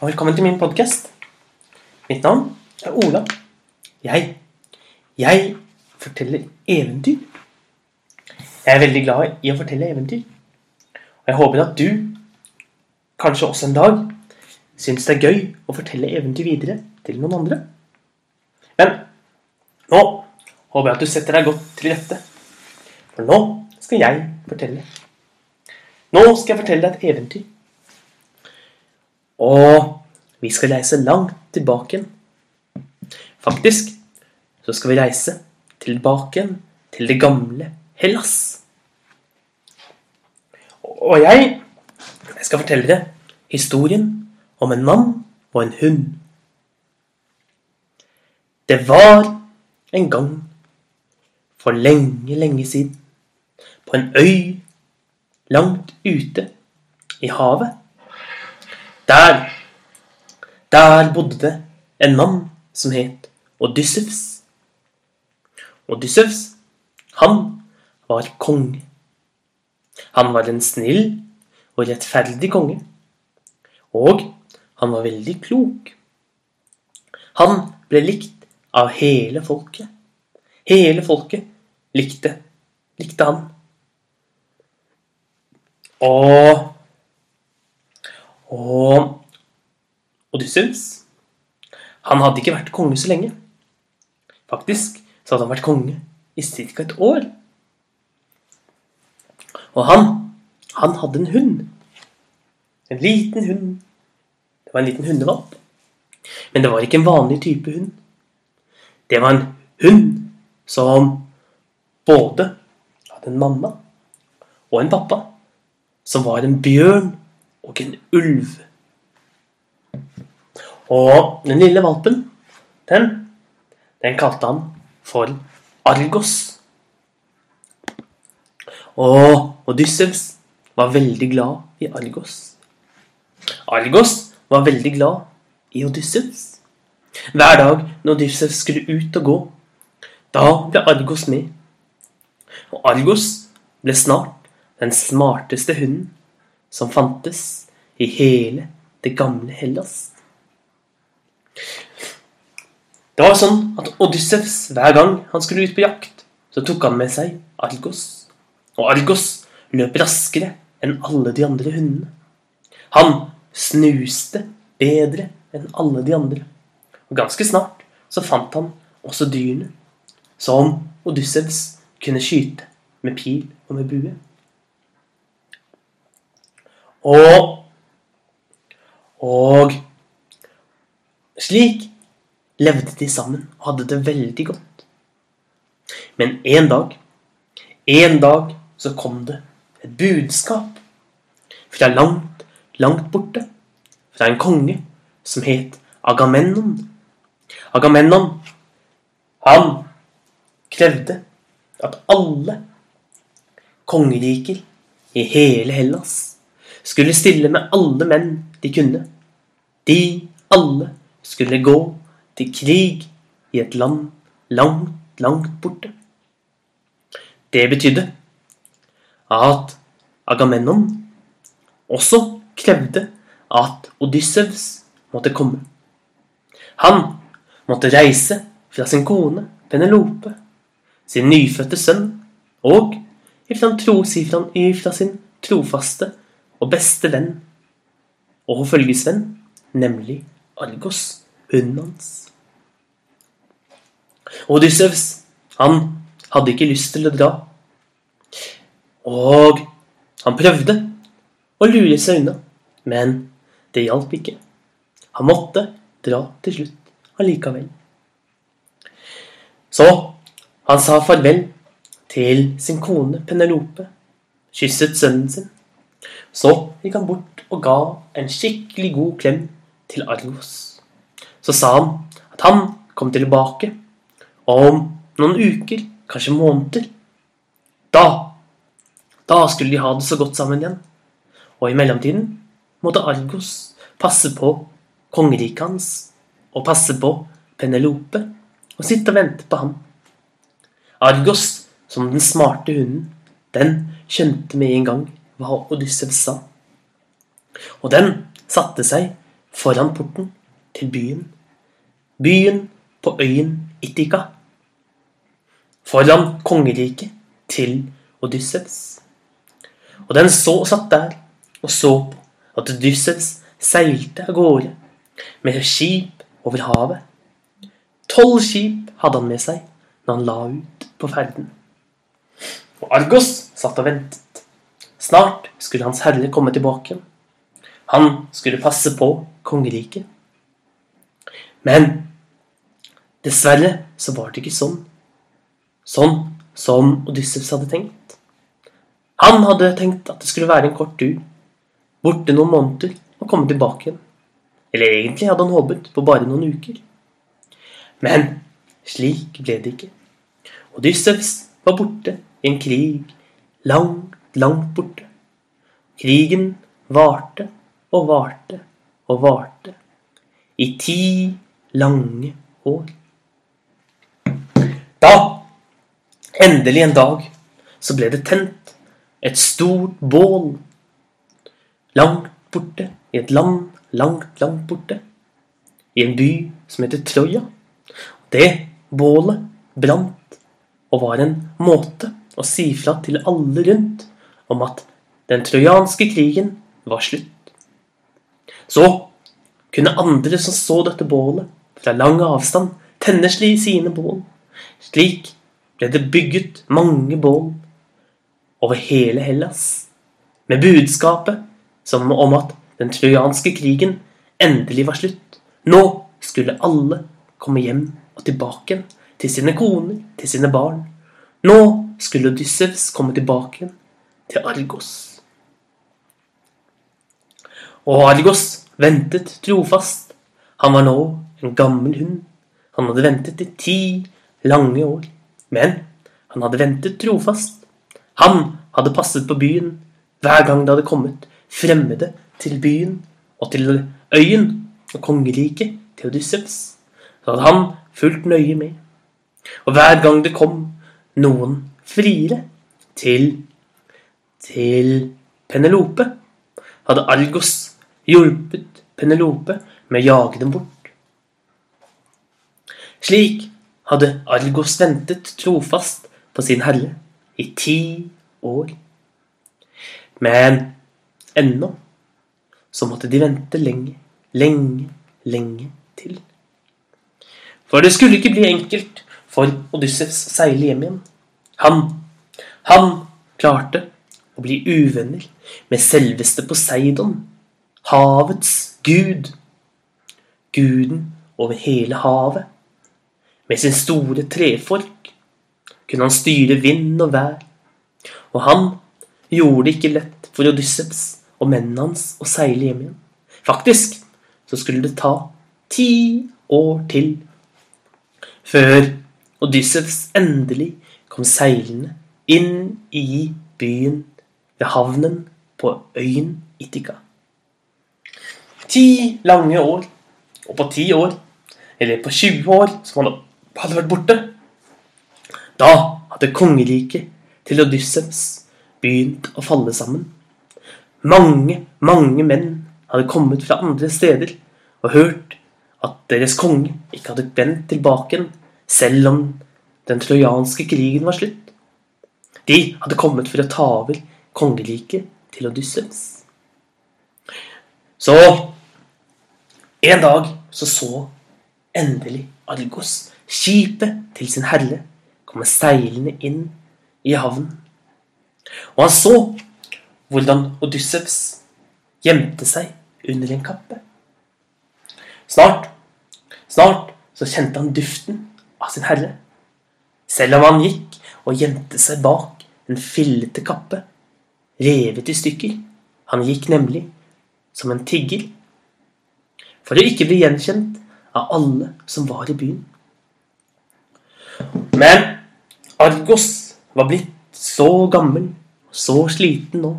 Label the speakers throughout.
Speaker 1: og velkommen til min podkast. Mitt navn er Ola. Jeg Jeg forteller eventyr. Jeg er veldig glad i å fortelle eventyr. Og jeg håper at du, kanskje også en dag, syns det er gøy å fortelle eventyr videre til noen andre. Men nå håper jeg at du setter deg godt til rette. For nå skal jeg fortelle. Nå skal jeg fortelle deg et eventyr. Og vi skal reise langt tilbake. Faktisk så skal vi reise tilbake til det gamle Hellas. Og jeg, jeg skal fortelle deg historien om en mann og en hund. Det var en gang for lenge, lenge siden på en øy langt ute i havet. Der Der bodde det en mann som het Odyssevs. Odyssevs, han var konge. Han var en snill og rettferdig konge. Og han var veldig klok. Han ble likt av hele folket. Hele folket likte, likte han. Og Odysseus Han hadde ikke vært konge så lenge. Faktisk så hadde han vært konge i ca. et år. Og han, han hadde en hund. En liten hund. Det var en liten hundevalp. Men det var ikke en vanlig type hund. Det var en hund som både hadde en mamma og en pappa som var en bjørn og en ulv. Og den lille valpen, den, den kalte han for Argos. Og Odyssevs var veldig glad i Argos. Argos var veldig glad i Odyssevs. Hver dag når Odyssevs skulle ut og gå, da ble Argos med. Og Argos ble snart den smarteste hunden som fantes i hele det gamle Hellas. Det var sånn at Odyssevs hver gang han skulle ut på jakt, så tok han med seg Argos. Og Argos løp raskere enn alle de andre hundene. Han snuste bedre enn alle de andre. Og ganske snart så fant han også dyrene som Odyssevs kunne skyte med pil og med bue. Og Og slik levde de sammen og hadde det veldig godt. Men en dag, en dag så kom det et budskap fra langt, langt borte. Fra en konge som het Agamennon. Agamennon, han krevde at alle kongeriker i hele Hellas skulle stille med alle menn de kunne. De alle skulle gå til krig i et land langt, langt borte. Det betydde at Agamennon også krevde at Odyssevs måtte komme. Han måtte reise fra sin kone Penelope, sin nyfødte sønn og ifra sin trofaste og beste venn og følgesvenn, nemlig Argos, hunden hans. Odyssevs, han hadde ikke lyst til å dra. Og han prøvde å lure seg unna, men det hjalp ikke. Han måtte dra til slutt allikevel. Så han sa farvel til sin kone Penelope, kysset sønnen sin så gikk han bort og ga en skikkelig god klem til Argos. Så sa han at han kom tilbake om noen uker, kanskje måneder. Da da skulle de ha det så godt sammen igjen. Og i mellomtiden måtte Argos passe på kongeriket hans og passe på Penelope og sitte og vente på ham. Argos, som den smarte hunden, den skjønte med en gang hva Odysseus sa. Og den satte seg foran porten til byen. Byen på øyen Ittika. Foran kongeriket til Odyssevs. Og den så satt der og så på at Odyssevs seilte av gårde med skip over havet. Tolv skip hadde han med seg når han la ut på ferden. Og Argos satt og ventet. Snart skulle Hans Herre komme tilbake. Han skulle passe på kongeriket. Men dessverre så var det ikke sånn. Sånn som Odyssevs hadde tenkt. Han hadde tenkt at det skulle være en kort tur, borte noen måneder og komme tilbake igjen. Eller egentlig hadde han håpet på bare noen uker. Men slik ble det ikke. Odyssevs var borte i en krig langt, langt borte. Krigen varte og varte og varte i ti lange år. Da, endelig en dag, så ble det tent et stort bål langt borte i et land langt, langt borte. I en by som heter Troja. Det bålet brant og var en måte å si fra til alle rundt om at den trojanske krigen var slutt. Så kunne andre som så dette bålet fra lang avstand, tenne sine bål. Slik ble det bygget mange bål over hele Hellas, med budskapet som om at den trojanske krigen endelig var slutt. Nå skulle alle komme hjem og tilbake til sine koner, til sine barn. Nå skulle Odyssevs komme tilbake til Argos. Og Argos ventet trofast. Han var nå en gammel hund. Han hadde ventet i ti lange år. Men han hadde ventet trofast. Han hadde passet på byen hver gang det hadde kommet fremmede til byen og til øyen og kongeriket til Odysseus. Så hadde han fulgt nøye med. Og hver gang det kom noen friere til til Penelope, hadde Argos hjulpet Penelope med å jage dem bort. Slik hadde Argos ventet trofast på sin herre i ti år. Men ennå så måtte de vente lenge, lenge, lenge til. For det skulle ikke bli enkelt for Odyssevs å seile hjem igjen. Han, han klarte å bli uvenner med selveste Poseidon, havets gud. Guden over hele havet. Med sin store trefork kunne han styre vind og vær. Og han gjorde det ikke lett for Odyssevs og mennene hans å seile hjem igjen. Faktisk så skulle det ta ti år til før Odyssevs endelig kom seilende inn i byen ved havnen på øyen Ittika. Ti lange år, og på ti år, eller på 20 år, som han hadde vært borte, da hadde kongeriket til Odyssevs begynt å falle sammen. Mange, mange menn hadde kommet fra andre steder og hørt at deres konge ikke hadde vendt tilbake, selv om den trojanske krigen var slutt. De hadde kommet for å ta over kongeriket til Odyssevs. Så en dag så så endelig Argos skipet til sin herre komme seilende inn i havnen. Og han så hvordan Odyssevs gjemte seg under en kappe. Snart, snart så kjente han duften av sin herre. Selv om han gikk og gjemte seg bak en fillete kappe, revet i stykker. Han gikk nemlig som en tigger. For å ikke bli gjenkjent av alle som var i byen. Men Argos var blitt så gammel og så sliten nå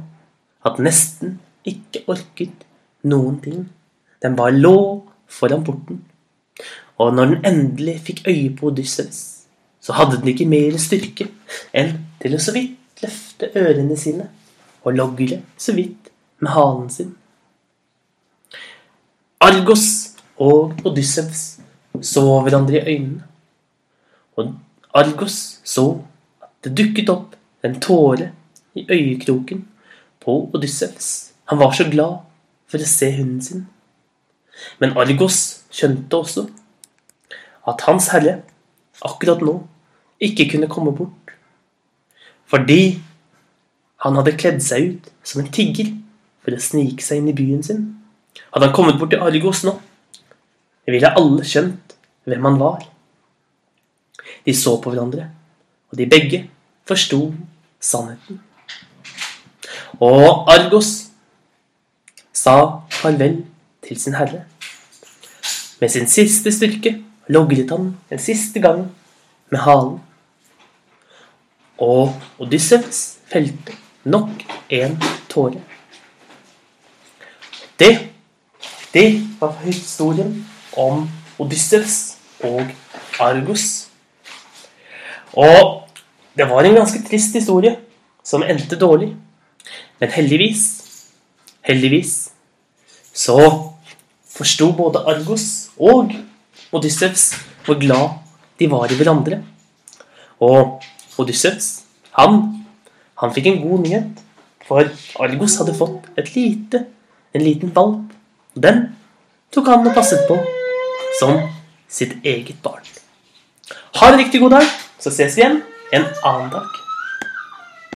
Speaker 1: at nesten ikke orket noen ting. Den bare lå foran porten. Og når den endelig fikk øye på Odysseus, så hadde den ikke mer styrke enn til å så vidt løfte ørene sine og logre så vidt med halen sin. Argos og Odyssevs så hverandre i øynene. Og Argos så at det dukket opp en tåre i øyekroken på Odyssevs. Han var så glad for å se hunden sin. Men Argos skjønte også at Hans Herre akkurat nå ikke kunne komme bort. Fordi han hadde kledd seg ut som en tigger for å snike seg inn i byen sin. Hadde han kommet bort til Argos nå, ville alle skjønt hvem han var. De så på hverandre, og de begge forsto sannheten. Og Argos sa farvel til sin herre. Med sin siste styrke logret han en siste gang med halen. Og Odyssevs felte nok en tåre. Det, det var historien om Odysseus og Argus. Og det var en ganske trist historie som endte dårlig. Men heldigvis, heldigvis, så forsto både Argos og Odysseus hvor glad de var i hverandre. Og Odysseus, han, han fikk en god nyhet. For Argos hadde fått et lite, en liten valp. Den tok han og passet på som sitt eget barn. Ha en riktig god dag, så ses vi igjen en annen dag.